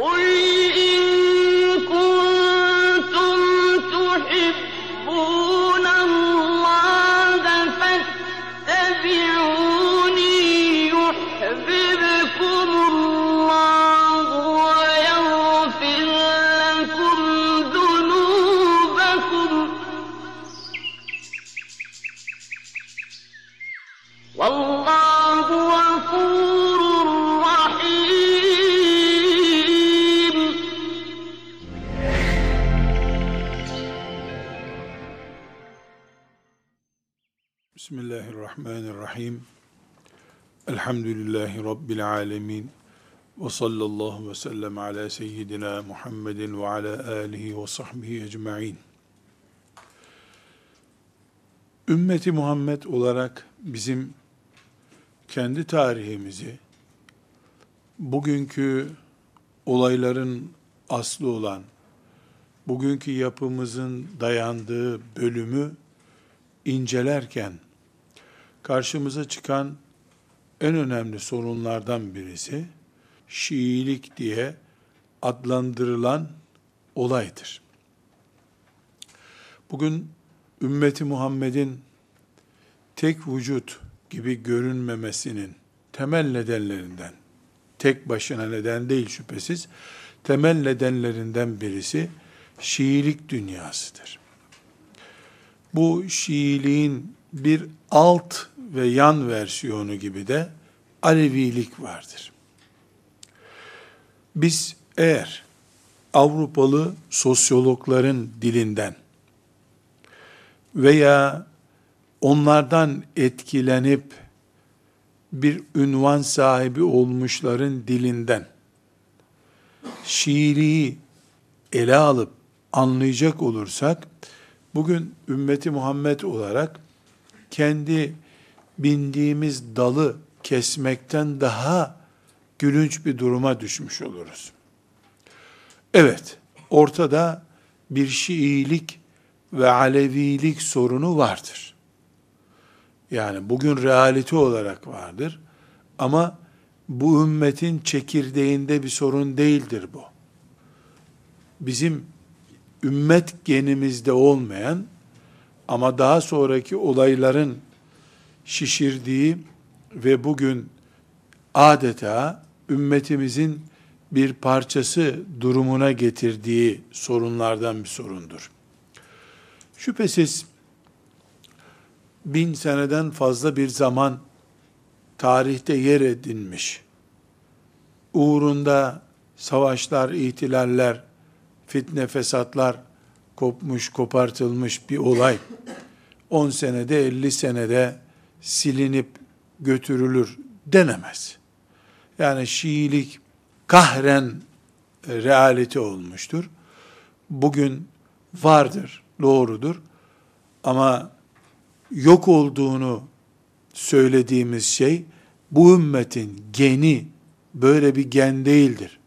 قل Elhamdülillahi Rabbil alemin. Ve sallallahu ve sellem ala seyyidina Muhammedin ve ala alihi ve sahbihi ecma'in. Ümmeti Muhammed olarak bizim kendi tarihimizi, bugünkü olayların aslı olan, bugünkü yapımızın dayandığı bölümü incelerken, karşımıza çıkan en önemli sorunlardan birisi Şiilik diye adlandırılan olaydır. Bugün ümmeti Muhammed'in tek vücut gibi görünmemesinin temel nedenlerinden, tek başına neden değil şüphesiz, temel nedenlerinden birisi Şiilik dünyasıdır. Bu Şiiliğin bir alt ve yan versiyonu gibi de Alevilik vardır. Biz eğer Avrupalı sosyologların dilinden veya onlardan etkilenip bir ünvan sahibi olmuşların dilinden Şiiliği ele alıp anlayacak olursak, bugün ümmeti Muhammed olarak kendi bindiğimiz dalı kesmekten daha gülünç bir duruma düşmüş oluruz. Evet, ortada bir Şiilik ve Alevilik sorunu vardır. Yani bugün realite olarak vardır. Ama bu ümmetin çekirdeğinde bir sorun değildir bu. Bizim ümmet genimizde olmayan ama daha sonraki olayların şişirdiği ve bugün adeta ümmetimizin bir parçası durumuna getirdiği sorunlardan bir sorundur. Şüphesiz bin seneden fazla bir zaman tarihte yer edinmiş, uğrunda savaşlar, ihtilaller, fitne, fesatlar kopmuş, kopartılmış bir olay, 10 senede, 50 senede silinip götürülür denemez. Yani Şiilik kahren e, realite olmuştur. Bugün vardır, doğrudur. Ama yok olduğunu söylediğimiz şey bu ümmetin geni böyle bir gen değildir.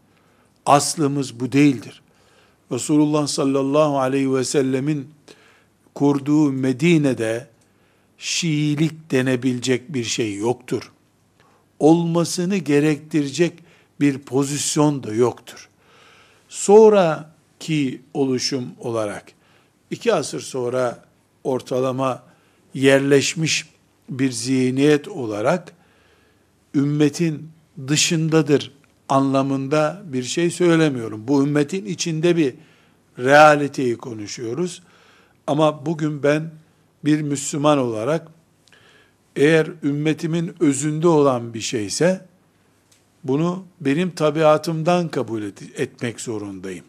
Aslımız bu değildir. Resulullah sallallahu aleyhi ve sellemin kurduğu Medine'de Şiilik denebilecek bir şey yoktur. Olmasını gerektirecek bir pozisyon da yoktur. Sonraki oluşum olarak iki asır sonra ortalama yerleşmiş bir zihniyet olarak ümmetin dışındadır anlamında bir şey söylemiyorum. Bu ümmetin içinde bir realiteyi konuşuyoruz. Ama bugün ben bir Müslüman olarak eğer ümmetimin özünde olan bir şeyse bunu benim tabiatımdan kabul et, etmek zorundayım.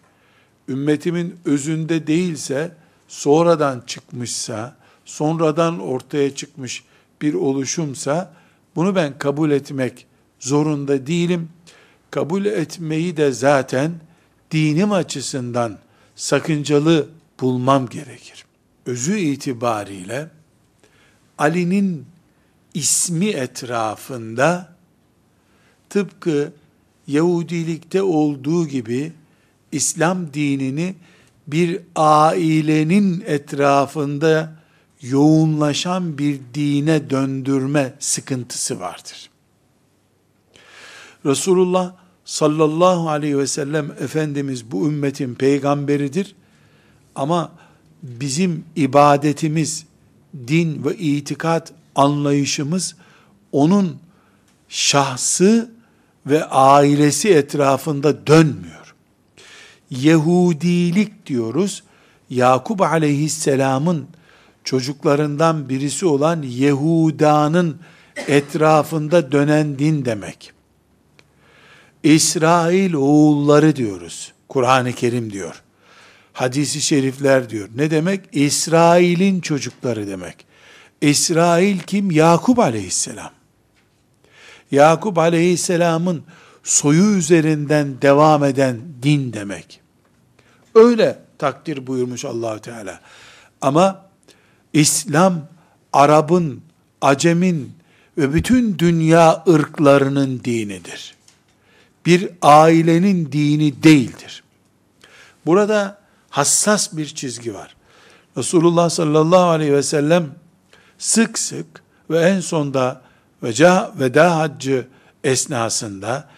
Ümmetimin özünde değilse, sonradan çıkmışsa, sonradan ortaya çıkmış bir oluşumsa, bunu ben kabul etmek zorunda değilim. Kabul etmeyi de zaten dinim açısından sakıncalı bulmam gerekir. Özü itibariyle Ali'nin ismi etrafında tıpkı Yahudilikte olduğu gibi İslam dinini bir ailenin etrafında yoğunlaşan bir dine döndürme sıkıntısı vardır. Resulullah sallallahu aleyhi ve sellem Efendimiz bu ümmetin peygamberidir. Ama bizim ibadetimiz, din ve itikat anlayışımız onun şahsı ve ailesi etrafında dönmüyor. Yahudilik diyoruz. Yakup aleyhisselamın çocuklarından birisi olan Yehuda'nın etrafında dönen din demek. İsrail oğulları diyoruz. Kur'an-ı Kerim diyor. Hadisi şerifler diyor. Ne demek? İsrail'in çocukları demek. İsrail kim? Yakup aleyhisselam. Yakup aleyhisselamın soyu üzerinden devam eden din demek. Öyle takdir buyurmuş Allahü Teala. Ama İslam Arap'ın, Acem'in ve bütün dünya ırklarının dinidir. Bir ailenin dini değildir. Burada hassas bir çizgi var. Resulullah sallallahu aleyhi ve sellem sık sık ve en sonda veca, veda haccı esnasında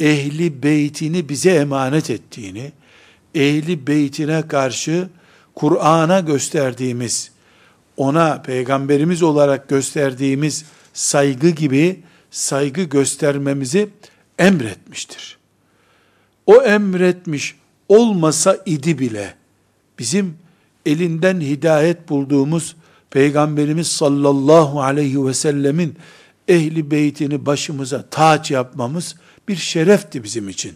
ehli beytini bize emanet ettiğini, ehli beytine karşı Kur'an'a gösterdiğimiz, ona peygamberimiz olarak gösterdiğimiz saygı gibi saygı göstermemizi emretmiştir. O emretmiş olmasa idi bile bizim elinden hidayet bulduğumuz Peygamberimiz sallallahu aleyhi ve sellemin ehli beytini başımıza taç yapmamız bir şerefti bizim için.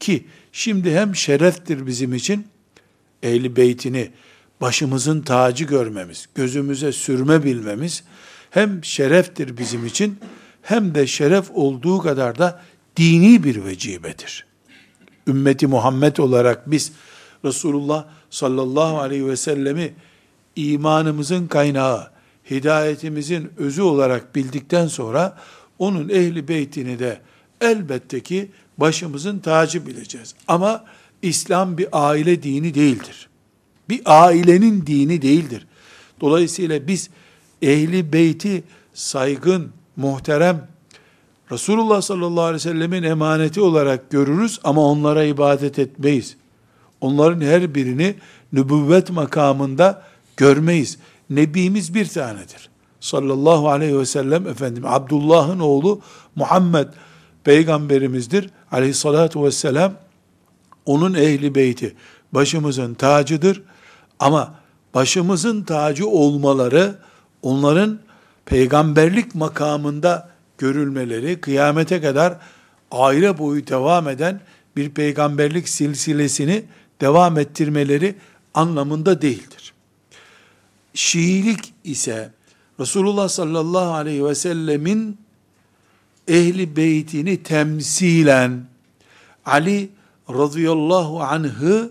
Ki şimdi hem şereftir bizim için ehli beytini başımızın tacı görmemiz, gözümüze sürme bilmemiz hem şereftir bizim için hem de şeref olduğu kadar da dini bir vecibedir. Ümmeti Muhammed olarak biz Resulullah sallallahu aleyhi ve sellemi imanımızın kaynağı, hidayetimizin özü olarak bildikten sonra onun ehli beytini de elbette ki başımızın tacı bileceğiz. Ama İslam bir aile dini değildir. Bir ailenin dini değildir. Dolayısıyla biz ehli beyti saygın, muhterem, Resulullah sallallahu aleyhi ve sellemin emaneti olarak görürüz ama onlara ibadet etmeyiz. Onların her birini nübüvvet makamında görmeyiz. Nebimiz bir tanedir. Sallallahu aleyhi ve sellem Efendim Abdullah'ın oğlu Muhammed peygamberimizdir. Aleyhissalatu vesselam onun ehli beyti başımızın tacıdır. Ama başımızın tacı olmaları onların peygamberlik makamında görülmeleri kıyamete kadar aile boyu devam eden bir peygamberlik silsilesini devam ettirmeleri anlamında değildir. Şiilik ise Resulullah sallallahu aleyhi ve sellemin ehli beytini temsilen Ali radıyallahu anh'ı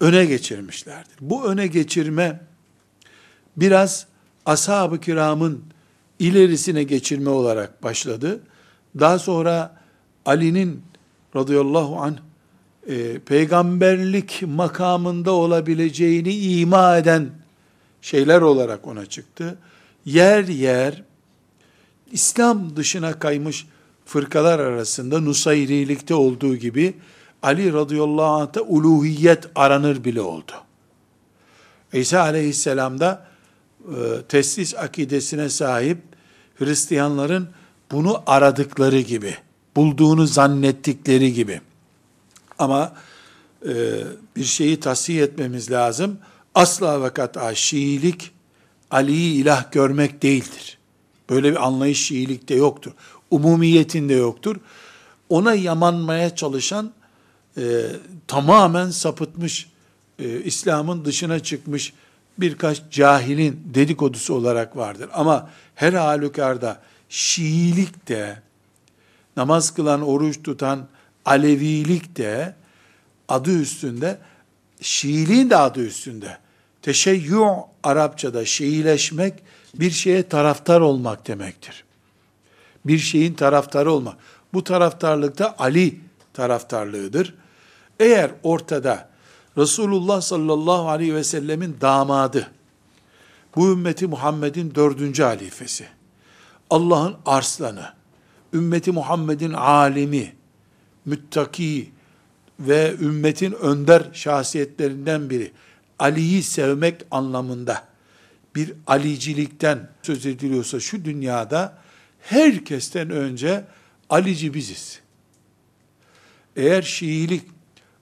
öne geçirmişlerdir. Bu öne geçirme biraz ashab-ı kiramın ilerisine geçirme olarak başladı. Daha sonra Ali'nin radıyallahu anh e, peygamberlik makamında olabileceğini ima eden şeyler olarak ona çıktı. Yer yer İslam dışına kaymış fırkalar arasında Nusayrilikte olduğu gibi Ali radıyallahu anh'ta uluhiyet aranır bile oldu. İsa aleyhisselam da e, teslis akidesine sahip Hristiyanların bunu aradıkları gibi, bulduğunu zannettikleri gibi. Ama e, bir şeyi tasih etmemiz lazım. Asla ve kat'a Şiilik, Ali'yi ilah görmek değildir. Böyle bir anlayış Şiilikte yoktur. Umumiyetinde yoktur. Ona yamanmaya çalışan e, tamamen sapıtmış, e, İslam'ın dışına çıkmış birkaç cahilin dedikodusu olarak vardır. Ama her halükarda Şiilik de, namaz kılan, oruç tutan Alevilik de adı üstünde, Şiiliğin de adı üstünde. Teşeyyü Arapçada Şiileşmek bir şeye taraftar olmak demektir. Bir şeyin taraftarı olmak. Bu taraftarlıkta Ali taraftarlığıdır. Eğer ortada Resulullah sallallahu aleyhi ve sellemin damadı, bu ümmeti Muhammed'in dördüncü halifesi, Allah'ın arslanı, ümmeti Muhammed'in alimi, müttaki ve ümmetin önder şahsiyetlerinden biri Ali'yi sevmek anlamında bir alicilikten söz ediliyorsa şu dünyada herkesten önce Alici biziz. Eğer Şiilik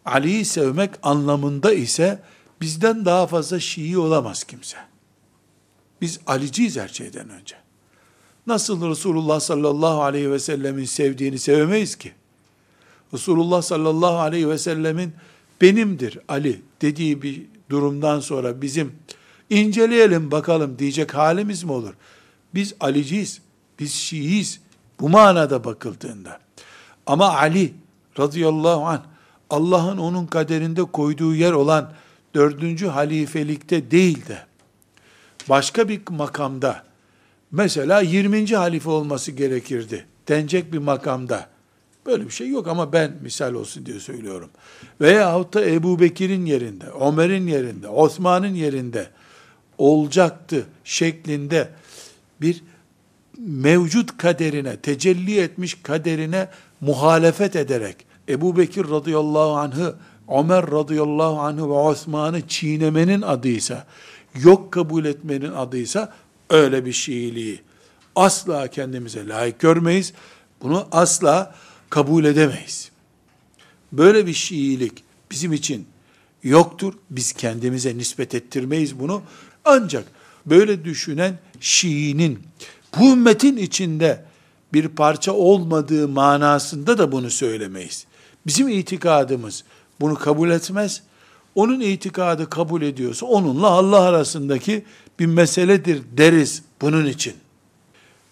Ali'yi sevmek anlamında ise bizden daha fazla Şii olamaz kimse. Biz Aliciyiz her şeyden önce. Nasıl Resulullah sallallahu aleyhi ve sellemin sevdiğini sevemeyiz ki? Resulullah sallallahu aleyhi ve sellemin benimdir Ali dediği bir durumdan sonra bizim inceleyelim bakalım diyecek halimiz mi olur? Biz Aliciyiz, biz Şiiyiz bu manada bakıldığında. Ama Ali radıyallahu anh Allah'ın onun kaderinde koyduğu yer olan dördüncü halifelikte değil de başka bir makamda mesela 20. halife olması gerekirdi denecek bir makamda böyle bir şey yok ama ben misal olsun diye söylüyorum. Veyahut da Ebu Bekir'in yerinde, Ömer'in yerinde, Osman'ın yerinde olacaktı şeklinde bir mevcut kaderine, tecelli etmiş kaderine muhalefet ederek Ebu Bekir radıyallahu anh'ı, Ömer radıyallahu anh'ı ve Osman'ı çiğnemenin adıysa, yok kabul etmenin adıysa öyle bir Şiiliği asla kendimize layık görmeyiz. Bunu asla kabul edemeyiz. Böyle bir Şiilik bizim için yoktur. Biz kendimize nispet ettirmeyiz bunu. Ancak böyle düşünen Şii'nin bu ümmetin içinde bir parça olmadığı manasında da bunu söylemeyiz. Bizim itikadımız bunu kabul etmez. Onun itikadı kabul ediyorsa onunla Allah arasındaki bir meseledir deriz bunun için.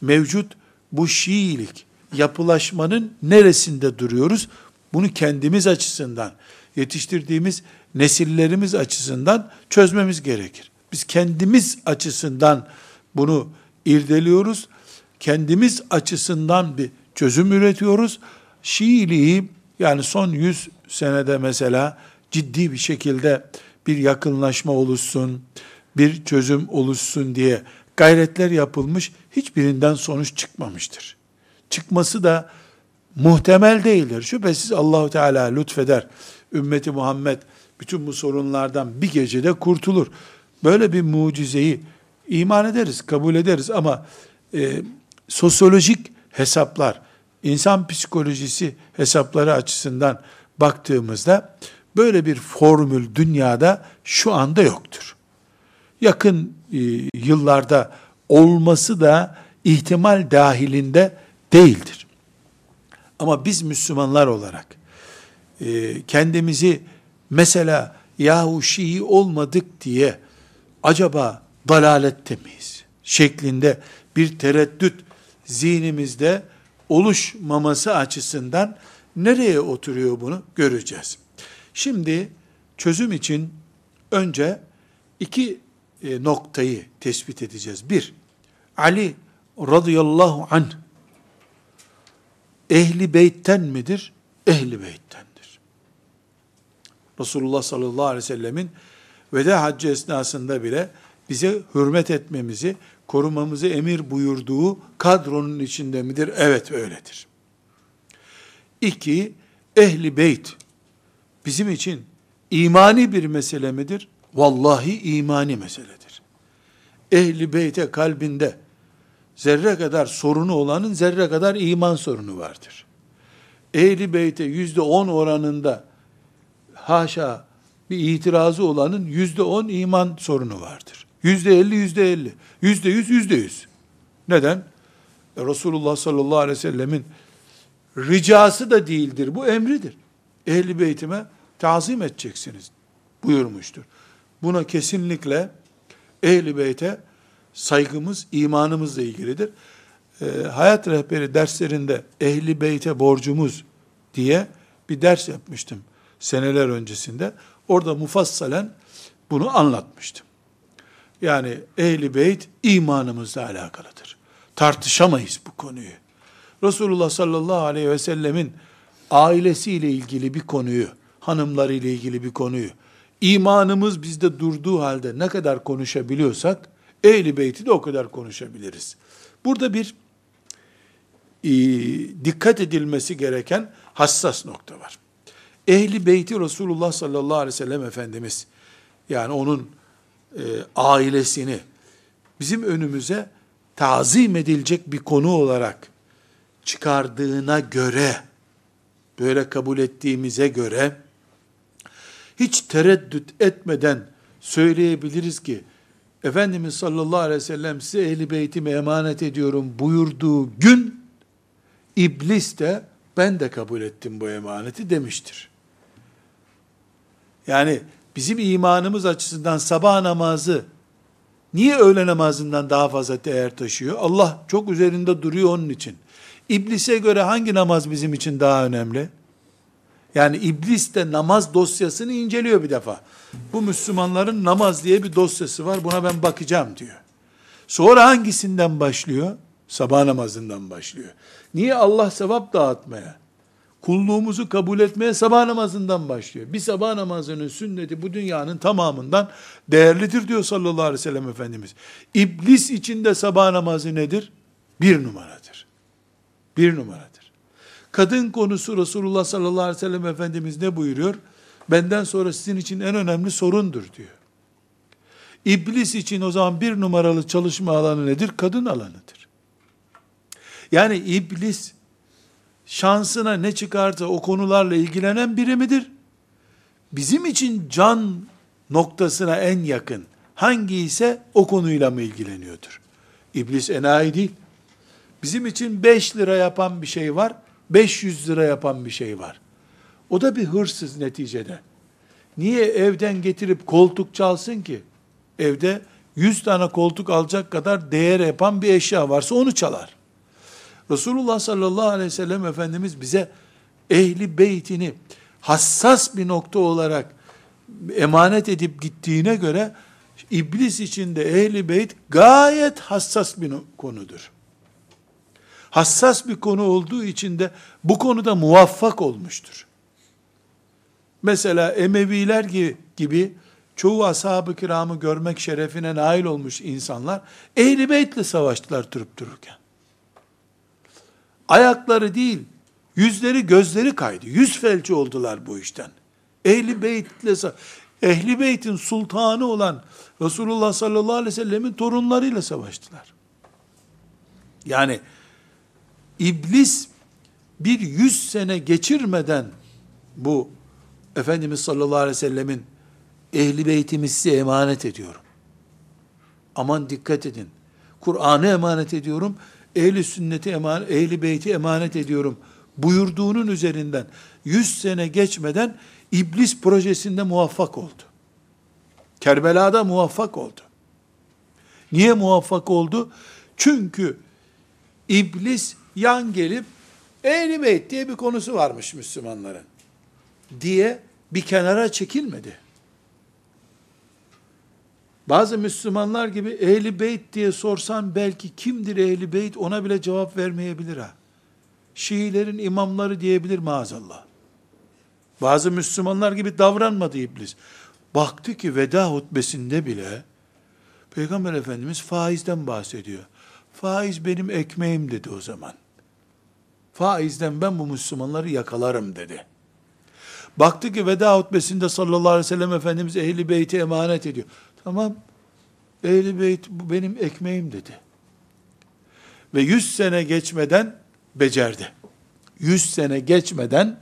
Mevcut bu Şiilik yapılaşmanın neresinde duruyoruz? Bunu kendimiz açısından, yetiştirdiğimiz nesillerimiz açısından çözmemiz gerekir. Biz kendimiz açısından bunu irdeliyoruz. Kendimiz açısından bir çözüm üretiyoruz. Şiiliği yani son 100 senede mesela ciddi bir şekilde bir yakınlaşma oluşsun, bir çözüm oluşsun diye gayretler yapılmış, hiçbirinden sonuç çıkmamıştır. Çıkması da muhtemel değildir. Şüphesiz Allahu Teala lütfeder. Ümmeti Muhammed bütün bu sorunlardan bir gecede kurtulur. Böyle bir mucizeyi iman ederiz, kabul ederiz ama e, sosyolojik hesaplar, insan psikolojisi hesapları açısından baktığımızda böyle bir formül dünyada şu anda yoktur. Yakın e, yıllarda olması da ihtimal dahilinde değildir. Ama biz Müslümanlar olarak e, kendimizi mesela yahu Şii olmadık diye acaba dalalette miyiz? Şeklinde bir tereddüt zihnimizde oluşmaması açısından nereye oturuyor bunu göreceğiz. Şimdi çözüm için önce iki e, noktayı tespit edeceğiz. Bir, Ali radıyallahu anh ehli beytten midir? Ehli beyttendir. Resulullah sallallahu aleyhi ve sellemin veda haccı esnasında bile bize hürmet etmemizi, korumamızı emir buyurduğu kadronun içinde midir? Evet öyledir. İki, ehli beyt bizim için imani bir mesele midir? Vallahi imani meseledir. Ehli beyte kalbinde zerre kadar sorunu olanın zerre kadar iman sorunu vardır. Ehli beyte yüzde on oranında haşa bir itirazı olanın yüzde on iman sorunu vardır. Yüzde elli, yüzde elli. Yüzde yüz, yüzde yüz. Neden? E, Resulullah sallallahu aleyhi ve sellemin ricası da değildir. Bu emridir. Ehli beytime tazim edeceksiniz buyurmuştur. Buna kesinlikle ehli beyte saygımız imanımızla ilgilidir. E, hayat rehberi derslerinde ehli beyte borcumuz diye bir ders yapmıştım seneler öncesinde. Orada mufassalen bunu anlatmıştım. Yani ehli beyt imanımızla alakalıdır. Tartışamayız bu konuyu. Resulullah sallallahu aleyhi ve sellemin ailesiyle ilgili bir konuyu, hanımlarıyla ilgili bir konuyu, imanımız bizde durduğu halde ne kadar konuşabiliyorsak, ehli beyti de o kadar konuşabiliriz. Burada bir e, dikkat edilmesi gereken hassas nokta var. Ehli beyti Resulullah sallallahu aleyhi ve sellem Efendimiz, yani onun e, ailesini bizim önümüze tazim edilecek bir konu olarak çıkardığına göre, böyle kabul ettiğimize göre, hiç tereddüt etmeden söyleyebiliriz ki, Efendimiz sallallahu aleyhi ve sellem size ehli beytime emanet ediyorum buyurduğu gün, iblis de ben de kabul ettim bu emaneti demiştir. Yani bizim imanımız açısından sabah namazı niye öğle namazından daha fazla değer taşıyor? Allah çok üzerinde duruyor onun için. İblise göre hangi namaz bizim için daha önemli? Yani iblis de namaz dosyasını inceliyor bir defa. Bu Müslümanların namaz diye bir dosyası var. Buna ben bakacağım diyor. Sonra hangisinden başlıyor? Sabah namazından başlıyor. Niye Allah sevap dağıtmaya, kulluğumuzu kabul etmeye sabah namazından başlıyor. Bir sabah namazının sünneti bu dünyanın tamamından değerlidir diyor sallallahu aleyhi ve sellem Efendimiz. İblis içinde sabah namazı nedir? Bir numaradır. Bir numaradır. Kadın konusu Resulullah sallallahu aleyhi ve sellem Efendimiz ne buyuruyor? Benden sonra sizin için en önemli sorundur diyor. İblis için o zaman bir numaralı çalışma alanı nedir? Kadın alanıdır. Yani iblis şansına ne çıkarsa o konularla ilgilenen biri midir? Bizim için can noktasına en yakın hangi ise o konuyla mı ilgileniyordur? İblis enayi değil. Bizim için 5 lira yapan bir şey var, 500 lira yapan bir şey var. O da bir hırsız neticede. Niye evden getirip koltuk çalsın ki? Evde 100 tane koltuk alacak kadar değer yapan bir eşya varsa onu çalar. Resulullah sallallahu aleyhi ve sellem Efendimiz bize ehli beytini hassas bir nokta olarak emanet edip gittiğine göre iblis içinde ehli beyt gayet hassas bir konudur. Hassas bir konu olduğu için de bu konuda muvaffak olmuştur. Mesela Emeviler gibi, çoğu ashab-ı kiramı görmek şerefine nail olmuş insanlar ehli beytle savaştılar durup dururken. Ayakları değil, yüzleri gözleri kaydı. Yüz felci oldular bu işten. Ehli beytle Ehli beytin sultanı olan Resulullah sallallahu aleyhi ve sellemin torunlarıyla savaştılar. Yani iblis bir yüz sene geçirmeden bu Efendimiz sallallahu aleyhi ve sellemin ehli beytimi size emanet ediyorum. Aman dikkat edin. Kur'an'ı emanet ediyorum ehli sünneti emanet, ehli beyti emanet ediyorum buyurduğunun üzerinden 100 sene geçmeden iblis projesinde muvaffak oldu. Kerbela'da muvaffak oldu. Niye muvaffak oldu? Çünkü iblis yan gelip ehli beyt diye bir konusu varmış Müslümanların diye bir kenara çekilmedi. Bazı Müslümanlar gibi ehli beyt diye sorsan belki kimdir ehli beyt ona bile cevap vermeyebilir ha. Şiilerin imamları diyebilir maazallah. Bazı Müslümanlar gibi davranmadı iblis. Baktı ki veda hutbesinde bile Peygamber Efendimiz faizden bahsediyor. Faiz benim ekmeğim dedi o zaman. Faizden ben bu Müslümanları yakalarım dedi. Baktı ki veda hutbesinde sallallahu aleyhi ve sellem Efendimiz ehli beyti emanet ediyor. Tamam. Ehli beyt bu benim ekmeğim dedi. Ve yüz sene geçmeden becerdi. Yüz sene geçmeden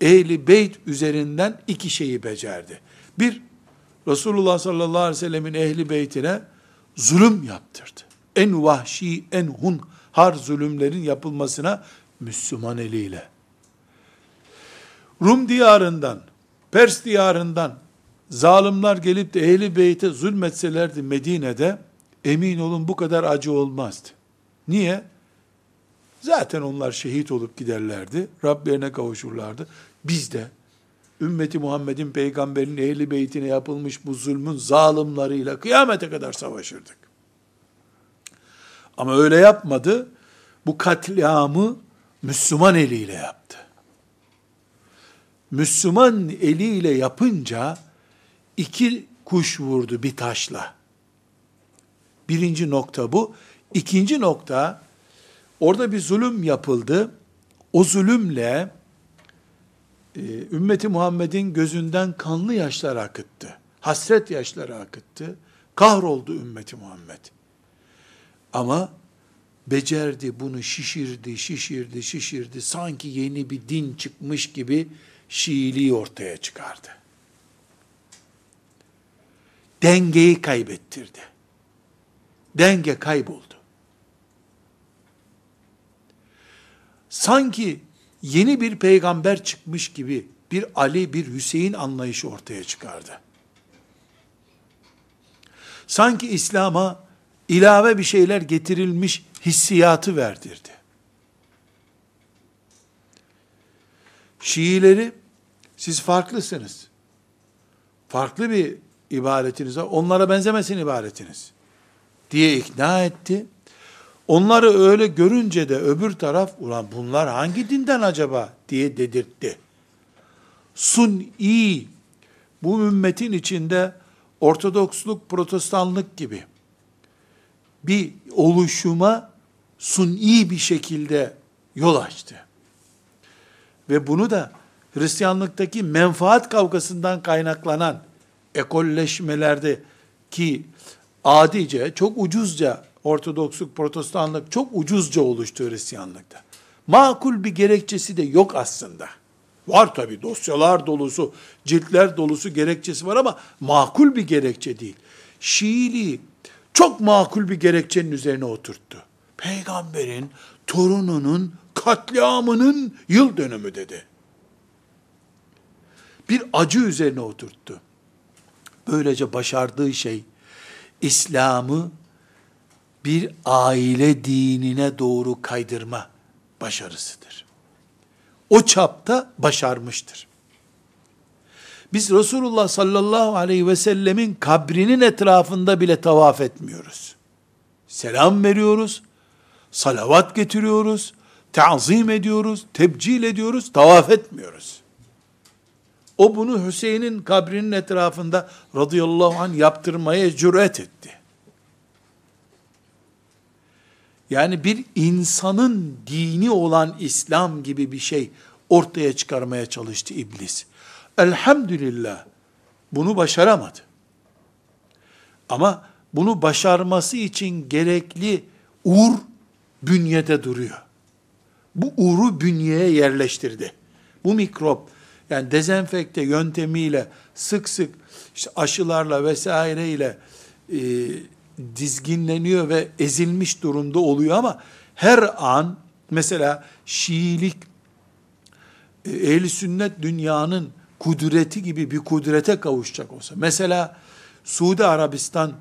ehli beyt üzerinden iki şeyi becerdi. Bir, Resulullah sallallahu aleyhi ve sellemin ehli beytine zulüm yaptırdı. En vahşi, en hun har zulümlerin yapılmasına Müslüman eliyle. Rum diyarından, Pers diyarından, zalimler gelip de ehli beyte zulmetselerdi Medine'de, emin olun bu kadar acı olmazdı. Niye? Zaten onlar şehit olup giderlerdi. Rablerine kavuşurlardı. Biz de ümmeti Muhammed'in peygamberin ehli beytine yapılmış bu zulmün zalimleriyle kıyamete kadar savaşırdık. Ama öyle yapmadı. Bu katliamı Müslüman eliyle yaptı. Müslüman eliyle yapınca iki kuş vurdu bir taşla. Birinci nokta bu. İkinci nokta, Orada bir zulüm yapıldı. O zulümle e, ümmeti Muhammed'in gözünden kanlı yaşlar akıttı. Hasret yaşları akıttı. Kahroldu ümmeti Muhammed. Ama becerdi bunu şişirdi, şişirdi, şişirdi. Sanki yeni bir din çıkmış gibi Şiiliği ortaya çıkardı. Dengeyi kaybettirdi. Denge kayboldu. Sanki yeni bir peygamber çıkmış gibi bir Ali, bir Hüseyin anlayışı ortaya çıkardı. Sanki İslam'a ilave bir şeyler getirilmiş hissiyatı verdirdi. Şiileri siz farklısınız. Farklı bir ibadetiniz var. Onlara benzemesin ibadetiniz. Diye ikna etti. Onları öyle görünce de öbür taraf, ulan bunlar hangi dinden acaba diye dedirtti. Sun'i, bu ümmetin içinde Ortodoksluk, Protestanlık gibi bir oluşuma suni bir şekilde yol açtı. Ve bunu da Hristiyanlıktaki menfaat kavgasından kaynaklanan ekolleşmelerde ki adice, çok ucuzca Ortodoksluk, Protestanlık çok ucuzca oluştu Hristiyanlıkta. Makul bir gerekçesi de yok aslında. Var tabi dosyalar dolusu, ciltler dolusu gerekçesi var ama makul bir gerekçe değil. Şiiliği çok makul bir gerekçenin üzerine oturttu. Peygamberin torununun katliamının yıl dönümü dedi. Bir acı üzerine oturttu. Böylece başardığı şey İslam'ı bir aile dinine doğru kaydırma başarısıdır. O çapta başarmıştır. Biz Resulullah sallallahu aleyhi ve sellemin kabrinin etrafında bile tavaf etmiyoruz. Selam veriyoruz, salavat getiriyoruz, tazim ediyoruz, tebcil ediyoruz, tavaf etmiyoruz. O bunu Hüseyin'in kabrinin etrafında radıyallahu anh yaptırmaya cüret etti. Yani bir insanın dini olan İslam gibi bir şey ortaya çıkarmaya çalıştı iblis. Elhamdülillah bunu başaramadı. Ama bunu başarması için gerekli uğur bünyede duruyor. Bu uğru bünyeye yerleştirdi. Bu mikrop yani dezenfekte yöntemiyle sık sık işte aşılarla vesaireyle e, dizginleniyor ve ezilmiş durumda oluyor ama her an mesela Şiilik e, ehli sünnet dünyanın kudreti gibi bir kudrete kavuşacak olsa mesela Suudi Arabistan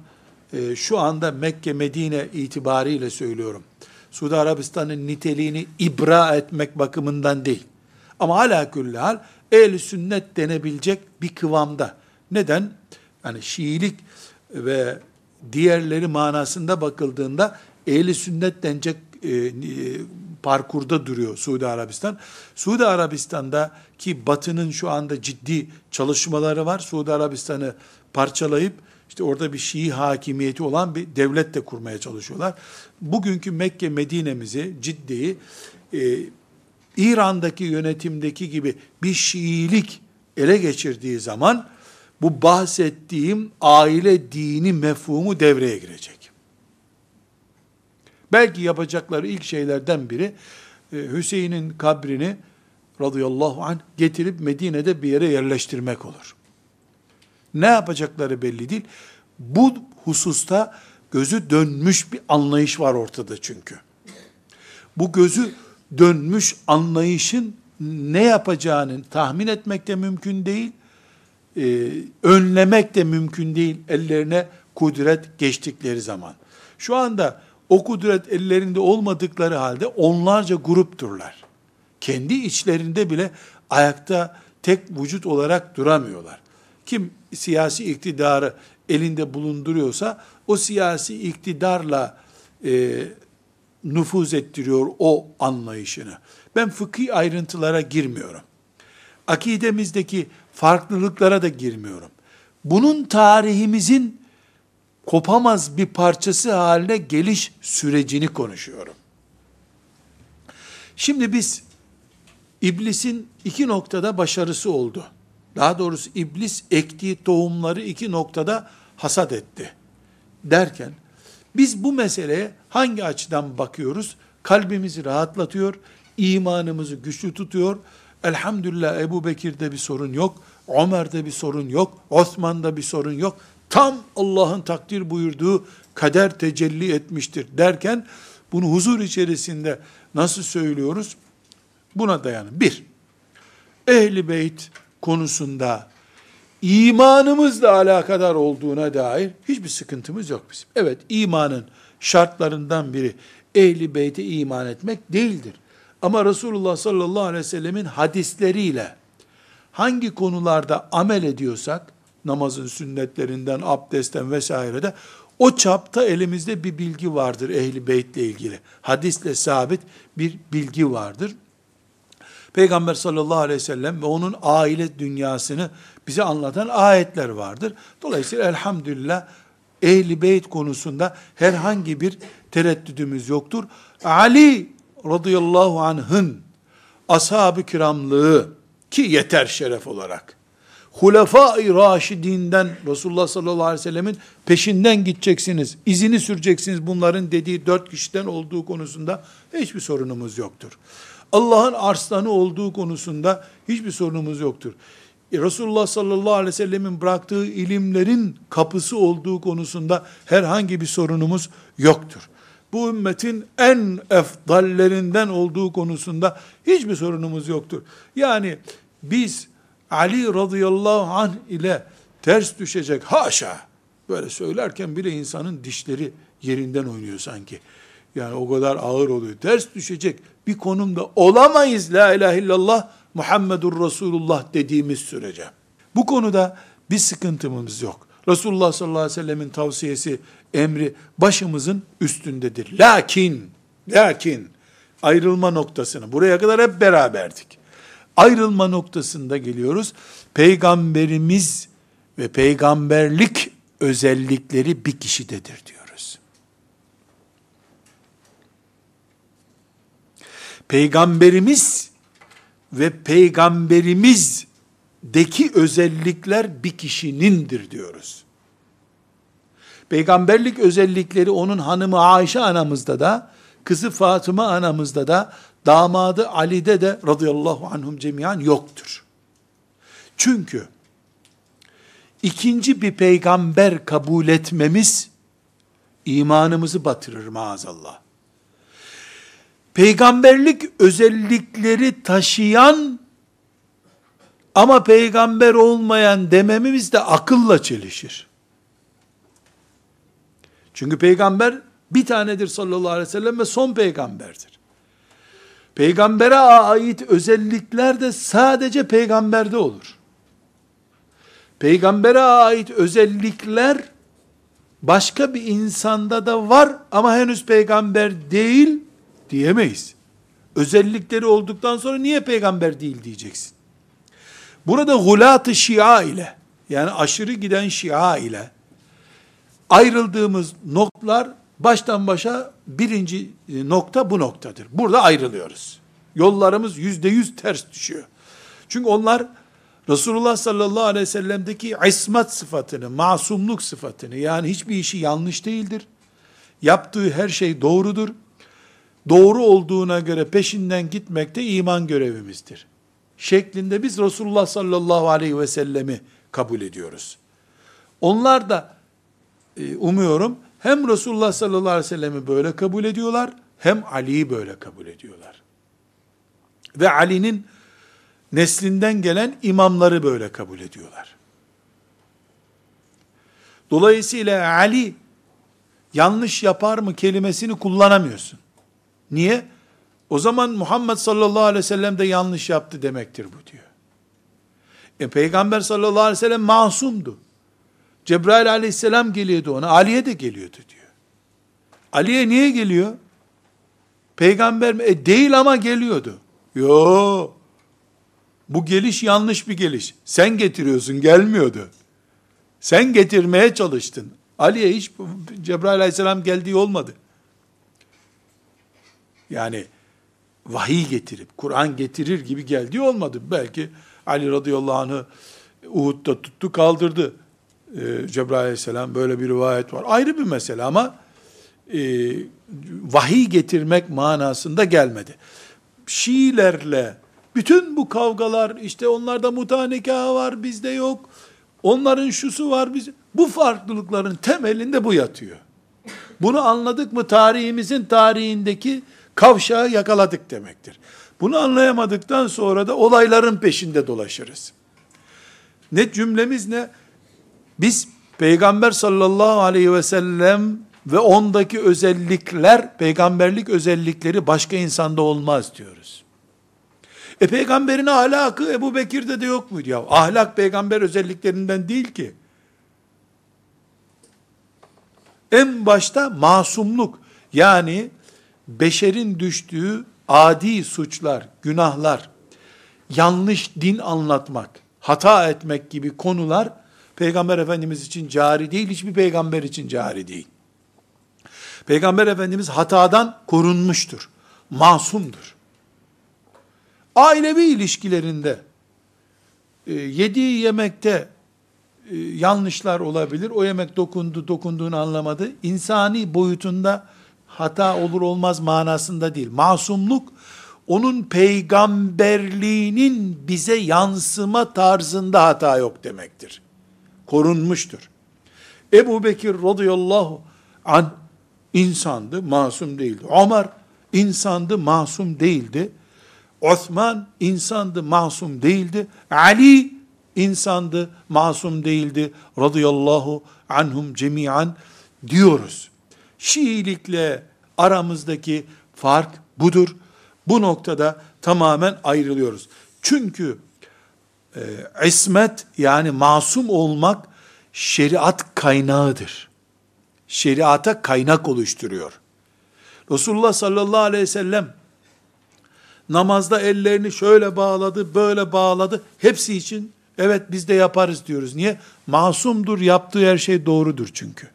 e, şu anda Mekke Medine itibariyle söylüyorum. Suudi Arabistan'ın niteliğini ibra etmek bakımından değil. Ama hala hal ehl sünnet denebilecek bir kıvamda. Neden? Yani Şiilik ve diğerleri manasında bakıldığında ehli sünnet denecek e, parkurda duruyor Suudi Arabistan. Suudi Arabistan'da ki Batı'nın şu anda ciddi çalışmaları var. Suudi Arabistan'ı parçalayıp işte orada bir Şii hakimiyeti olan bir devlet de kurmaya çalışıyorlar. Bugünkü Mekke Medine'mizi, Cidde'yi e, İran'daki yönetimdeki gibi bir Şiilik ele geçirdiği zaman bu bahsettiğim aile dini mefhumu devreye girecek. Belki yapacakları ilk şeylerden biri e, Hüseyin'in kabrini radıyallahu anh getirip Medine'de bir yere yerleştirmek olur. Ne yapacakları belli değil. Bu hususta gözü dönmüş bir anlayış var ortada çünkü. Bu gözü dönmüş anlayışın ne yapacağını tahmin etmek de mümkün değil e, önlemek de mümkün değil ellerine kudret geçtikleri zaman. Şu anda o kudret ellerinde olmadıkları halde onlarca grupturlar. Kendi içlerinde bile ayakta tek vücut olarak duramıyorlar. Kim siyasi iktidarı elinde bulunduruyorsa o siyasi iktidarla e, nüfuz ettiriyor o anlayışını. Ben fıkhi ayrıntılara girmiyorum. Akidemizdeki farklılıklara da girmiyorum. Bunun tarihimizin kopamaz bir parçası haline geliş sürecini konuşuyorum. Şimdi biz iblisin iki noktada başarısı oldu. Daha doğrusu iblis ektiği tohumları iki noktada hasat etti. Derken biz bu meseleye hangi açıdan bakıyoruz? Kalbimizi rahatlatıyor, imanımızı güçlü tutuyor. Elhamdülillah Ebu Bekir'de bir sorun yok, Ömer'de bir sorun yok, Osman'da bir sorun yok. Tam Allah'ın takdir buyurduğu kader tecelli etmiştir derken bunu huzur içerisinde nasıl söylüyoruz? Buna dayanın. Bir, ehli beyt konusunda imanımızla alakadar olduğuna dair hiçbir sıkıntımız yok bizim. Evet imanın şartlarından biri ehli beyte iman etmek değildir. Ama Resulullah sallallahu aleyhi ve sellemin hadisleriyle hangi konularda amel ediyorsak, namazın sünnetlerinden, abdestten vesairede, o çapta elimizde bir bilgi vardır ehli beytle ilgili. Hadisle sabit bir bilgi vardır. Peygamber sallallahu aleyhi ve sellem ve onun aile dünyasını bize anlatan ayetler vardır. Dolayısıyla elhamdülillah ehli beyt konusunda herhangi bir tereddüdümüz yoktur. Ali radıyallahu anh'ın ashab-ı kiramlığı ki yeter şeref olarak Hulefai Raşidinden Resulullah sallallahu aleyhi ve sellemin peşinden gideceksiniz, izini süreceksiniz bunların dediği dört kişiden olduğu konusunda hiçbir sorunumuz yoktur. Allah'ın arslanı olduğu konusunda hiçbir sorunumuz yoktur. E, Resulullah sallallahu aleyhi ve sellemin bıraktığı ilimlerin kapısı olduğu konusunda herhangi bir sorunumuz yoktur. Bu ümmetin en efdallerinden olduğu konusunda hiçbir sorunumuz yoktur. Yani biz Ali radıyallahu anh ile ters düşecek haşa. Böyle söylerken bile insanın dişleri yerinden oynuyor sanki. Yani o kadar ağır oluyor. Ters düşecek bir konumda olamayız la ilahe illallah Muhammedur Resulullah dediğimiz sürece. Bu konuda bir sıkıntımız yok. Resulullah sallallahu aleyhi ve sellemin tavsiyesi, emri başımızın üstündedir. Lakin, lakin ayrılma noktasını, buraya kadar hep beraberdik. Ayrılma noktasında geliyoruz. Peygamberimiz ve peygamberlik özellikleri bir kişidedir diyoruz. Peygamberimiz ve peygamberimizdeki özellikler bir kişinindir diyoruz. Peygamberlik özellikleri onun hanımı Ayşe anamızda da, kızı Fatıma anamızda da, damadı Ali'de de radıyallahu anhum cemiyan yoktur. Çünkü ikinci bir peygamber kabul etmemiz imanımızı batırır maazallah. Peygamberlik özellikleri taşıyan ama peygamber olmayan dememimiz de akılla çelişir. Çünkü peygamber bir tanedir sallallahu aleyhi ve sellem ve son peygamberdir. Peygambere ait özellikler de sadece peygamberde olur. Peygambere ait özellikler başka bir insanda da var ama henüz peygamber değil diyemeyiz. Özellikleri olduktan sonra niye peygamber değil diyeceksin. Burada gulat-ı şia ile yani aşırı giden şia ile ayrıldığımız noktalar baştan başa birinci nokta bu noktadır. Burada ayrılıyoruz. Yollarımız yüzde yüz ters düşüyor. Çünkü onlar Resulullah sallallahu aleyhi ve sellem'deki ismet sıfatını, masumluk sıfatını, yani hiçbir işi yanlış değildir. Yaptığı her şey doğrudur. Doğru olduğuna göre peşinden gitmek de iman görevimizdir. Şeklinde biz Resulullah sallallahu aleyhi ve sellemi kabul ediyoruz. Onlar da e, umuyorum hem Resulullah sallallahu aleyhi ve sellemi böyle kabul ediyorlar, hem Ali'yi böyle kabul ediyorlar. Ve Ali'nin neslinden gelen imamları böyle kabul ediyorlar. Dolayısıyla Ali yanlış yapar mı kelimesini kullanamıyorsun. Niye? O zaman Muhammed sallallahu aleyhi ve sellem de yanlış yaptı demektir bu diyor. E, Peygamber sallallahu aleyhi ve sellem masumdu. Cebrail aleyhisselam geliyordu ona. Ali'ye de geliyordu diyor. Ali'ye niye geliyor? Peygamber mi? E değil ama geliyordu. Yo. Bu geliş yanlış bir geliş. Sen getiriyorsun gelmiyordu. Sen getirmeye çalıştın. Ali'ye hiç Cebrail aleyhisselam geldiği olmadı. Yani vahiy getirip, Kur'an getirir gibi geldiği olmadı. Belki Ali radıyallahu anh'ı Uhud'da tuttu kaldırdı. Ee, Cebrail aleyhisselam böyle bir rivayet var. Ayrı bir mesele ama e, vahiy getirmek manasında gelmedi. Şiilerle bütün bu kavgalar işte onlarda muta nikahı var bizde yok. Onların şusu var biz. Bu farklılıkların temelinde bu yatıyor. Bunu anladık mı tarihimizin tarihindeki kavşağı yakaladık demektir. Bunu anlayamadıktan sonra da olayların peşinde dolaşırız. Ne cümlemiz ne? Biz Peygamber sallallahu aleyhi ve sellem ve ondaki özellikler, peygamberlik özellikleri başka insanda olmaz diyoruz. E peygamberin ahlakı Ebu Bekir'de de yok muydu ya? Ahlak peygamber özelliklerinden değil ki. En başta masumluk yani beşerin düştüğü adi suçlar, günahlar, yanlış din anlatmak, hata etmek gibi konular Peygamber Efendimiz için cari değil, hiçbir peygamber için cari değil. Peygamber Efendimiz hatadan korunmuştur. Masumdur. Ailevi ilişkilerinde e, yediği yemekte e, yanlışlar olabilir. O yemek dokundu, dokunduğunu anlamadı. İnsani boyutunda hata olur olmaz manasında değil. Masumluk onun peygamberliğinin bize yansıma tarzında hata yok demektir. Korunmuştur. Ebu Bekir radıyallahu an insandı, masum değildi. Ömer insandı, masum değildi. Osman insandı, masum değildi. Ali insandı, masum değildi. Radıyallahu anhum cemiyan diyoruz. Şiilikle aramızdaki fark budur. Bu noktada tamamen ayrılıyoruz. Çünkü e, ismet yani masum olmak şeriat kaynağıdır. Şeriata kaynak oluşturuyor. Resulullah sallallahu aleyhi ve sellem namazda ellerini şöyle bağladı, böyle bağladı. Hepsi için evet biz de yaparız diyoruz. Niye? Masumdur, yaptığı her şey doğrudur çünkü.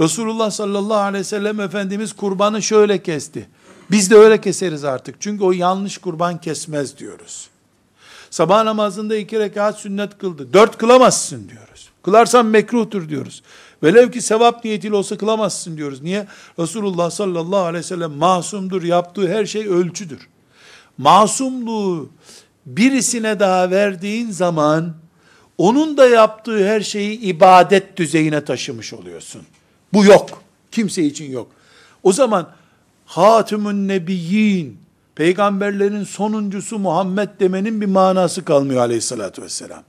Resulullah sallallahu aleyhi ve sellem Efendimiz kurbanı şöyle kesti. Biz de öyle keseriz artık. Çünkü o yanlış kurban kesmez diyoruz. Sabah namazında iki rekat sünnet kıldı. Dört kılamazsın diyoruz. Kılarsan mekruhtur diyoruz. Velev ki sevap niyetiyle olsa kılamazsın diyoruz. Niye? Resulullah sallallahu aleyhi ve sellem masumdur. Yaptığı her şey ölçüdür. Masumluğu birisine daha verdiğin zaman onun da yaptığı her şeyi ibadet düzeyine taşımış oluyorsun. Bu yok. Kimse için yok. O zaman Hatimün Nebiyyin, peygamberlerin sonuncusu Muhammed demenin bir manası kalmıyor aleyhissalatü vesselam.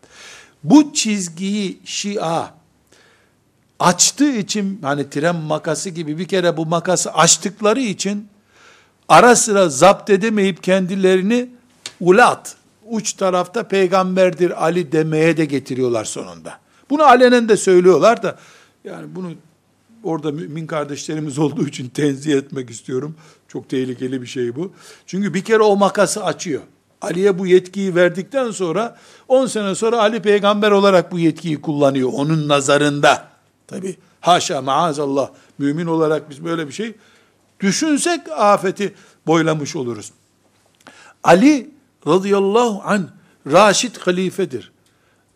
Bu çizgiyi Şia açtığı için hani tren makası gibi bir kere bu makası açtıkları için ara sıra zapt edemeyip kendilerini ulat, uç tarafta peygamberdir Ali demeye de getiriyorlar sonunda. Bunu alenen de söylüyorlar da yani bunu orada mümin kardeşlerimiz olduğu için tenzih etmek istiyorum. Çok tehlikeli bir şey bu. Çünkü bir kere o makası açıyor. Ali'ye bu yetkiyi verdikten sonra 10 sene sonra Ali peygamber olarak bu yetkiyi kullanıyor onun nazarında. Tabi haşa maazallah mümin olarak biz böyle bir şey düşünsek afeti boylamış oluruz. Ali radıyallahu an Raşid halifedir.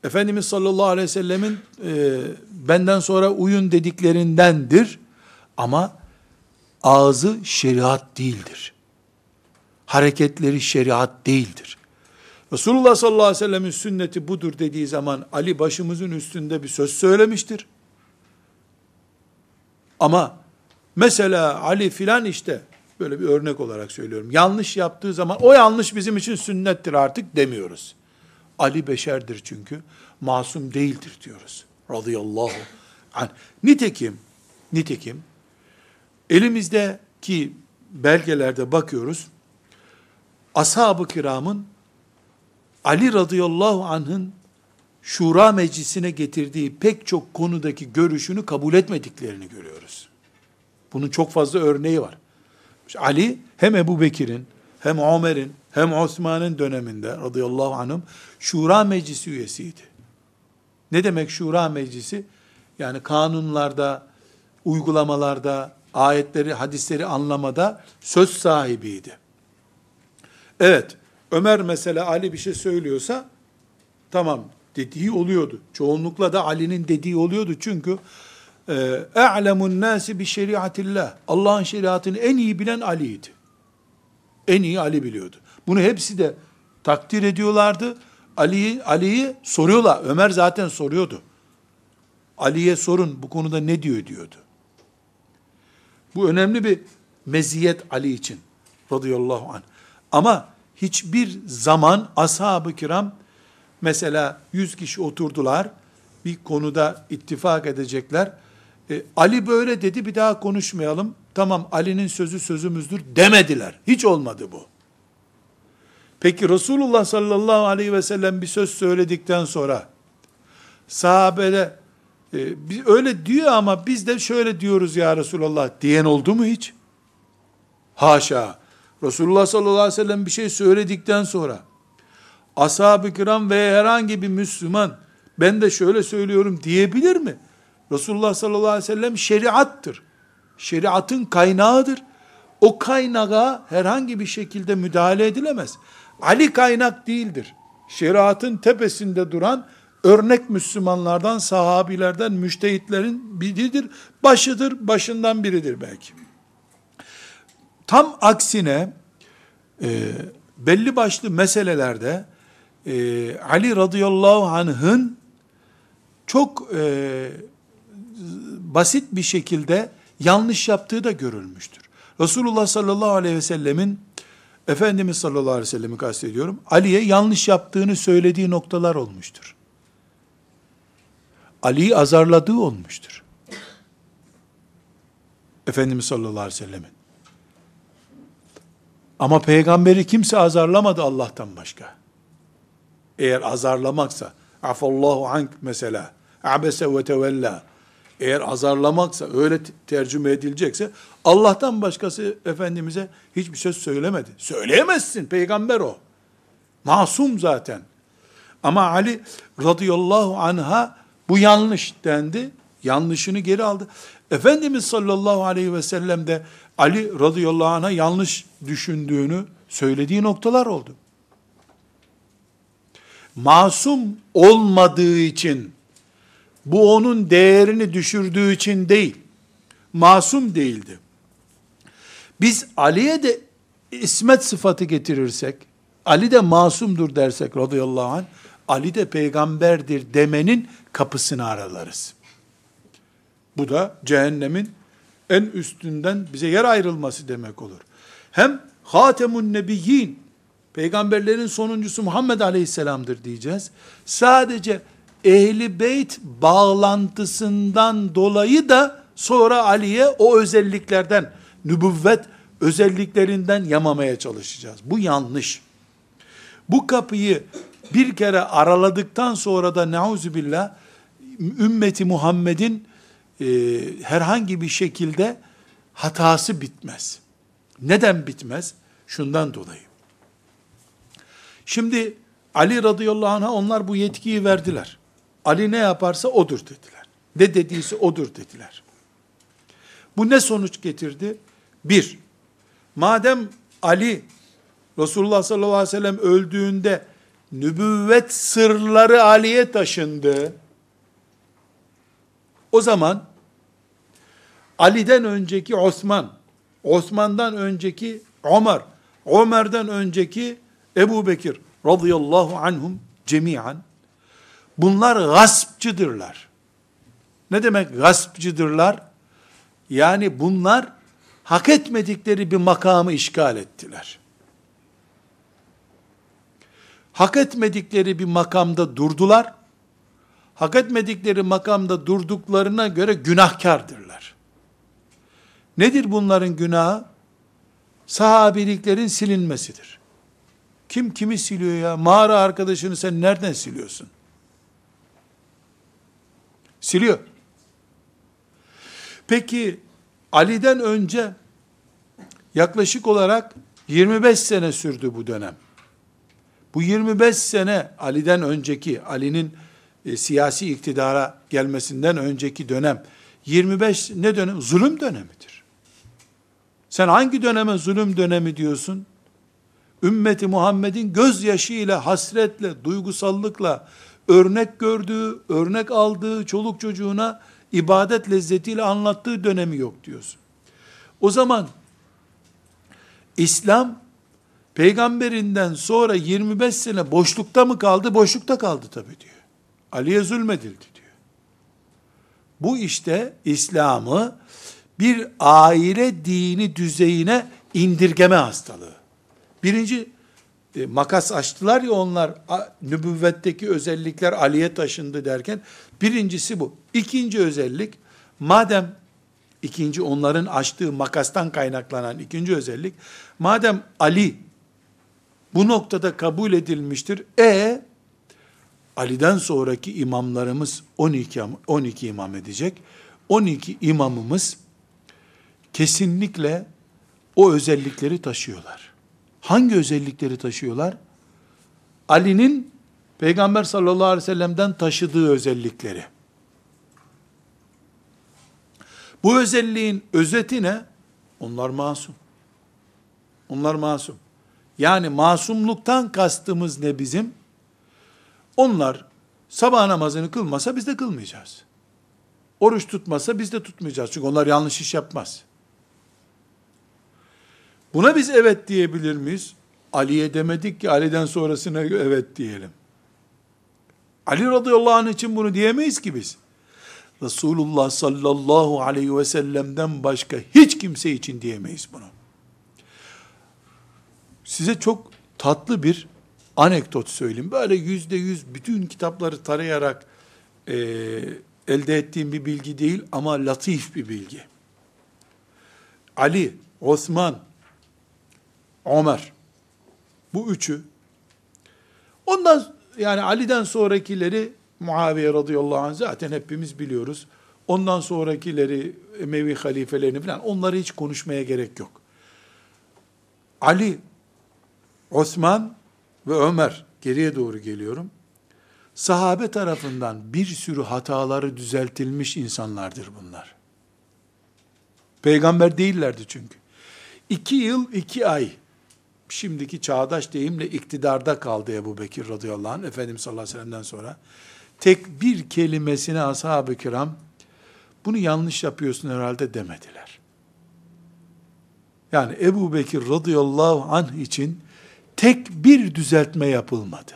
Efendimiz sallallahu aleyhi ve sellemin e, benden sonra uyun dediklerindendir. Ama ağzı şeriat değildir. Hareketleri şeriat değildir. Resulullah sallallahu aleyhi ve sellemin sünneti budur dediği zaman Ali başımızın üstünde bir söz söylemiştir. Ama mesela Ali filan işte böyle bir örnek olarak söylüyorum. Yanlış yaptığı zaman o yanlış bizim için sünnettir artık demiyoruz. Ali beşerdir çünkü. Masum değildir diyoruz. Radıyallahu anh. Nitekim, nitekim elimizdeki belgelerde bakıyoruz. Ashab-ı kiramın Ali radıyallahu anh'ın şura meclisine getirdiği pek çok konudaki görüşünü kabul etmediklerini görüyoruz. Bunun çok fazla örneği var. Ali hem Ebu Bekir'in hem Ömer'in hem Osman'ın döneminde radıyallahu anhüm şura meclisi üyesiydi. Ne demek şura meclisi? Yani kanunlarda, uygulamalarda, ayetleri, hadisleri anlamada söz sahibiydi. Evet, Ömer mesela Ali bir şey söylüyorsa, tamam dediği oluyordu. Çoğunlukla da Ali'nin dediği oluyordu. Çünkü e'lemun nasi bi şeriatillah. Allah'ın şeriatını en iyi bilen Ali'ydi. En iyi Ali biliyordu. Bunu hepsi de takdir ediyorlardı. Ali'yi Ali'yi soruyorlar. Ömer zaten soruyordu. Ali'ye sorun bu konuda ne diyor diyordu. Bu önemli bir meziyet Ali için radıyallahu anh. Ama hiçbir zaman ashab-ı kiram mesela 100 kişi oturdular bir konuda ittifak edecekler. E, Ali böyle dedi bir daha konuşmayalım. Tamam Ali'nin sözü sözümüzdür demediler. Hiç olmadı bu. Peki Resulullah sallallahu aleyhi ve sellem bir söz söyledikten sonra sahabede e, öyle diyor ama biz de şöyle diyoruz ya Resulullah diyen oldu mu hiç? Haşa. Resulullah sallallahu aleyhi ve sellem bir şey söyledikten sonra ashab-ı kiram ve herhangi bir Müslüman ben de şöyle söylüyorum diyebilir mi? Resulullah sallallahu aleyhi ve sellem şeriattır. Şeriatın kaynağıdır. O kaynağa herhangi bir şekilde müdahale edilemez. Ali kaynak değildir. Şeriatın tepesinde duran örnek Müslümanlardan, sahabilerden, müştehitlerin biridir. Başıdır, başından biridir belki. Tam aksine e, belli başlı meselelerde e, Ali radıyallahu anh'ın çok e, basit bir şekilde yanlış yaptığı da görülmüştür. Resulullah sallallahu aleyhi ve sellemin Efendimiz sallallahu aleyhi ve sellemi kastediyorum. Ali'ye yanlış yaptığını söylediği noktalar olmuştur. Ali'yi azarladığı olmuştur. Efendimiz sallallahu aleyhi ve sellemin. Ama peygamberi kimse azarlamadı Allah'tan başka. Eğer azarlamaksa, afallahu ank mesela, abese ve tevella, eğer azarlamaksa, öyle tercüme edilecekse, Allah'tan başkası Efendimiz'e hiçbir söz söylemedi. Söyleyemezsin, peygamber o. Masum zaten. Ama Ali radıyallahu anha bu yanlış dendi. Yanlışını geri aldı. Efendimiz sallallahu aleyhi ve sellem de Ali radıyallahu anh'a yanlış düşündüğünü söylediği noktalar oldu. Masum olmadığı için bu onun değerini düşürdüğü için değil. Masum değildi. Biz Ali'ye de ismet sıfatı getirirsek, Ali de masumdur dersek radıyallahu anh, Ali de peygamberdir demenin kapısını aralarız. Bu da cehennemin en üstünden bize yer ayrılması demek olur. Hem Hatemun Nebiyyin, peygamberlerin sonuncusu Muhammed Aleyhisselam'dır diyeceğiz. Sadece ehli beyt bağlantısından dolayı da sonra Ali'ye o özelliklerden, nübüvvet özelliklerinden yamamaya çalışacağız. Bu yanlış. Bu kapıyı bir kere araladıktan sonra da neuzubillah ümmeti Muhammed'in e, herhangi bir şekilde hatası bitmez. Neden bitmez? Şundan dolayı. Şimdi Ali radıyallahu anh'a onlar bu yetkiyi verdiler. Ali ne yaparsa odur dediler. Ne dediyse odur dediler. Bu ne sonuç getirdi? Bir, madem Ali Resulullah sallallahu aleyhi ve sellem öldüğünde nübüvvet sırları Ali'ye taşındı. O zaman Ali'den önceki Osman, Osman'dan önceki Ömer, Ömer'den önceki Ebu Bekir radıyallahu anhum cemiyen bunlar gaspçıdırlar. Ne demek gaspçıdırlar? Yani bunlar hak etmedikleri bir makamı işgal ettiler. Hak etmedikleri bir makamda durdular. Hak etmedikleri makamda durduklarına göre günahkardırlar. Nedir bunların günahı? Sahabiliklerin silinmesidir. Kim kimi siliyor ya? Mağara arkadaşını sen nereden siliyorsun? Siliyor. Peki Ali'den önce yaklaşık olarak 25 sene sürdü bu dönem. Bu 25 sene Ali'den önceki, Ali'nin e, siyasi iktidara gelmesinden önceki dönem, 25 ne dönem? Zulüm dönemidir. Sen hangi döneme zulüm dönemi diyorsun? ümmeti Muhammed'in gözyaşıyla, hasretle, duygusallıkla örnek gördüğü, örnek aldığı çoluk çocuğuna ibadet lezzetiyle anlattığı dönemi yok diyorsun. O zaman İslam peygamberinden sonra 25 sene boşlukta mı kaldı? Boşlukta kaldı tabii diyor. Ali'ye zulmedildi diyor. Bu işte İslam'ı bir aile dini düzeyine indirgeme hastalığı. Birinci e, makas açtılar ya onlar a, nübüvvetteki özellikler Ali'ye taşındı derken birincisi bu. İkinci özellik madem ikinci onların açtığı makastan kaynaklanan ikinci özellik madem Ali bu noktada kabul edilmiştir. E Ali'den sonraki imamlarımız 12 12 imam edecek. 12 imamımız kesinlikle o özellikleri taşıyorlar. Hangi özellikleri taşıyorlar? Ali'nin Peygamber sallallahu aleyhi ve sellem'den taşıdığı özellikleri. Bu özelliğin özeti ne? Onlar masum. Onlar masum. Yani masumluktan kastımız ne bizim? Onlar sabah namazını kılmasa biz de kılmayacağız. Oruç tutmasa biz de tutmayacağız. Çünkü onlar yanlış iş yapmaz. Buna biz evet diyebilir miyiz? Ali'ye demedik ki Ali'den sonrasına evet diyelim. Ali radıyallahu anh için bunu diyemeyiz ki biz. Resulullah sallallahu aleyhi ve sellem'den başka hiç kimse için diyemeyiz bunu. Size çok tatlı bir anekdot söyleyeyim. Böyle yüzde yüz bütün kitapları tarayarak e, elde ettiğim bir bilgi değil ama latif bir bilgi. Ali, Osman, Ömer. Bu üçü. Ondan yani Ali'den sonrakileri Muaviye radıyallahu anh zaten hepimiz biliyoruz. Ondan sonrakileri Emevi halifelerini falan onları hiç konuşmaya gerek yok. Ali, Osman ve Ömer geriye doğru geliyorum. Sahabe tarafından bir sürü hataları düzeltilmiş insanlardır bunlar. Peygamber değillerdi çünkü. İki yıl, iki ay şimdiki çağdaş deyimle iktidarda kaldı Ebu Bekir radıyallahu anh, Efendimiz sallallahu aleyhi ve sellem'den sonra. Tek bir kelimesine ashab-ı kiram, bunu yanlış yapıyorsun herhalde demediler. Yani Ebu Bekir radıyallahu anh için tek bir düzeltme yapılmadı.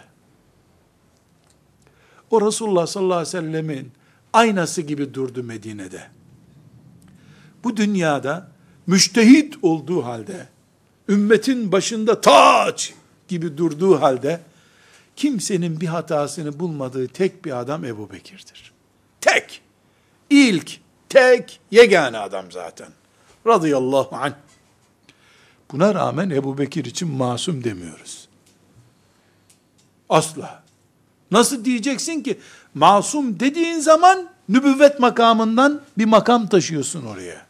O Resulullah sallallahu aleyhi ve sellemin aynası gibi durdu Medine'de. Bu dünyada müştehit olduğu halde, ümmetin başında taç gibi durduğu halde, kimsenin bir hatasını bulmadığı tek bir adam Ebu Bekir'dir. Tek, ilk, tek, yegane adam zaten. Radıyallahu anh. Buna rağmen Ebu Bekir için masum demiyoruz. Asla. Nasıl diyeceksin ki masum dediğin zaman nübüvvet makamından bir makam taşıyorsun oraya.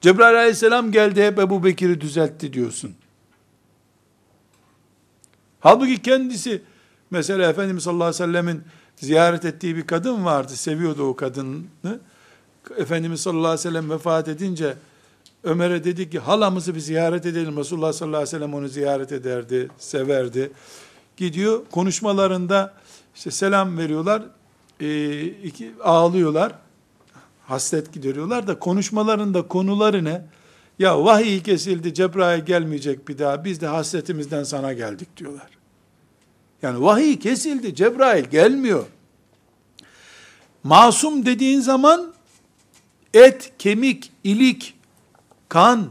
Cebrail aleyhisselam geldi hep Ebu Bekir'i düzeltti diyorsun. Halbuki kendisi mesela Efendimiz sallallahu aleyhi ve sellemin ziyaret ettiği bir kadın vardı. Seviyordu o kadını. Efendimiz sallallahu aleyhi ve sellem vefat edince Ömer'e dedi ki halamızı bir ziyaret edelim. Resulullah sallallahu aleyhi ve sellem onu ziyaret ederdi, severdi. Gidiyor konuşmalarında işte selam veriyorlar, e, iki, ağlıyorlar, hasret gideriyorlar da konuşmalarında konuları ne? Ya vahiy kesildi, Cebrail gelmeyecek bir daha, biz de hasretimizden sana geldik diyorlar. Yani vahiy kesildi, Cebrail gelmiyor. Masum dediğin zaman et, kemik, ilik, kan,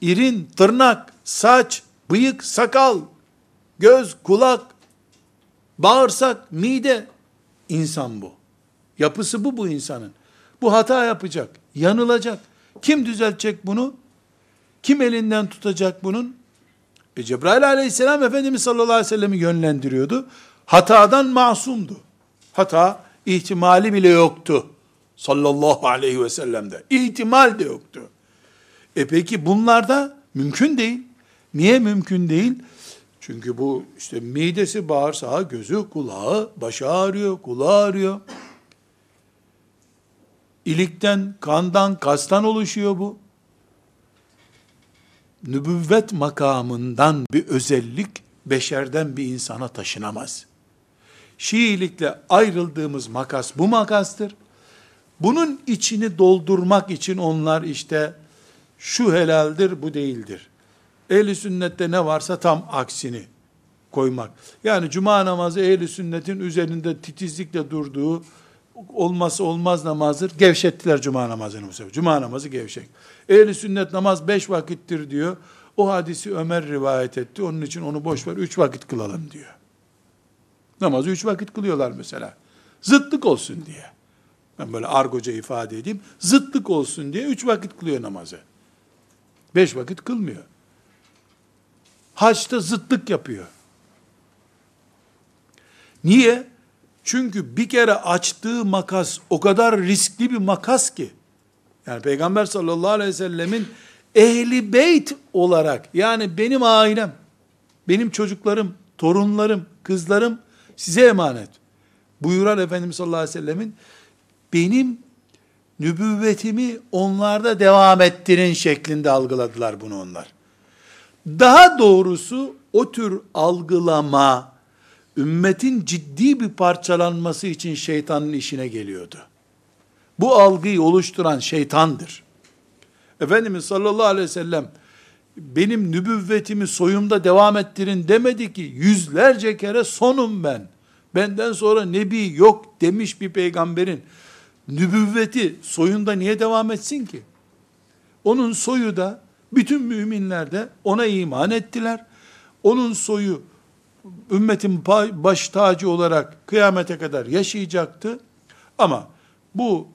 irin, tırnak, saç, bıyık, sakal, göz, kulak, bağırsak, mide, insan bu. Yapısı bu bu insanın. Bu hata yapacak, yanılacak. Kim düzeltecek bunu? Kim elinden tutacak bunun? E Cebrail aleyhisselam Efendimiz sallallahu aleyhi ve sellem'i yönlendiriyordu. Hatadan masumdu. Hata ihtimali bile yoktu. Sallallahu aleyhi ve sellem'de. İhtimal de yoktu. E peki bunlarda mümkün değil. Niye mümkün değil? Çünkü bu işte midesi, bağırsağı, gözü, kulağı, başı ağrıyor, kulağı ağrıyor. İlikten, kandan, kastan oluşuyor bu. nübüvvet makamından bir özellik beşerden bir insana taşınamaz. Şiilikle ayrıldığımız makas bu makastır. Bunun içini doldurmak için onlar işte şu helaldir, bu değildir. Ehli sünnette ne varsa tam aksini koymak. Yani cuma namazı ehli sünnetin üzerinde titizlikle durduğu olması olmaz namazdır. Gevşettiler cuma namazını bu sefer. Cuma namazı gevşek. Ehli sünnet namaz beş vakittir diyor. O hadisi Ömer rivayet etti. Onun için onu boş ver. Üç vakit kılalım diyor. Namazı üç vakit kılıyorlar mesela. Zıtlık olsun diye. Ben böyle argoca ifade edeyim. Zıtlık olsun diye üç vakit kılıyor namazı. Beş vakit kılmıyor. Haçta zıtlık yapıyor. Niye? Çünkü bir kere açtığı makas o kadar riskli bir makas ki. Yani Peygamber sallallahu aleyhi ve sellemin ehli beyt olarak yani benim ailem, benim çocuklarım, torunlarım, kızlarım size emanet. Buyuran Efendimiz sallallahu aleyhi ve sellemin benim nübüvvetimi onlarda devam ettirin şeklinde algıladılar bunu onlar. Daha doğrusu o tür algılama ümmetin ciddi bir parçalanması için şeytanın işine geliyordu. Bu algıyı oluşturan şeytandır. Efendimiz sallallahu aleyhi ve sellem benim nübüvvetimi soyumda devam ettirin demedi ki yüzlerce kere sonum ben. Benden sonra nebi yok demiş bir peygamberin nübüvveti soyunda niye devam etsin ki? Onun soyu da bütün müminler de ona iman ettiler. Onun soyu ümmetin baş tacı olarak kıyamete kadar yaşayacaktı. Ama bu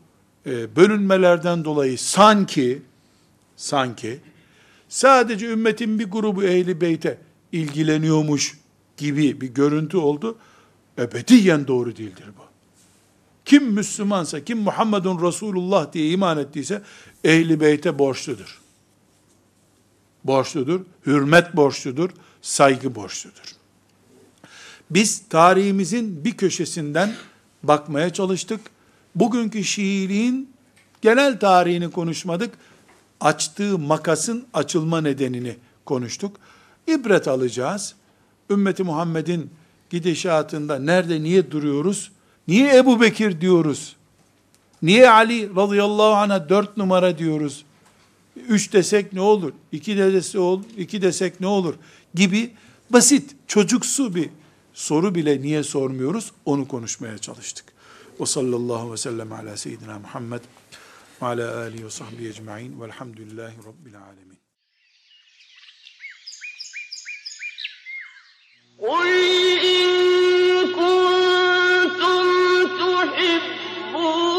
e, bölünmelerden dolayı sanki sanki sadece ümmetin bir grubu ehli beyte ilgileniyormuş gibi bir görüntü oldu. Ebediyen doğru değildir bu. Kim Müslümansa, kim Muhammedun Resulullah diye iman ettiyse ehli beyte borçludur. Borçludur, hürmet borçludur, saygı borçludur. Biz tarihimizin bir köşesinden bakmaya çalıştık. Bugünkü Şiiliğin genel tarihini konuşmadık. Açtığı makasın açılma nedenini konuştuk. İbret alacağız. Ümmeti Muhammed'in gidişatında nerede niye duruyoruz? Niye Ebu Bekir diyoruz? Niye Ali radıyallahu anh'a dört numara diyoruz? Üç desek ne olur? İki desek, iki desek ne olur? Gibi basit, çocuksu bir soru bile niye sormuyoruz? Onu konuşmaya çalıştık. O sallallahu ve sellem ala seyyidina Muhammed ve ala alihi ve sahbihi ecma'in velhamdülillahi rabbil alemin. قل إن كنتم تحبون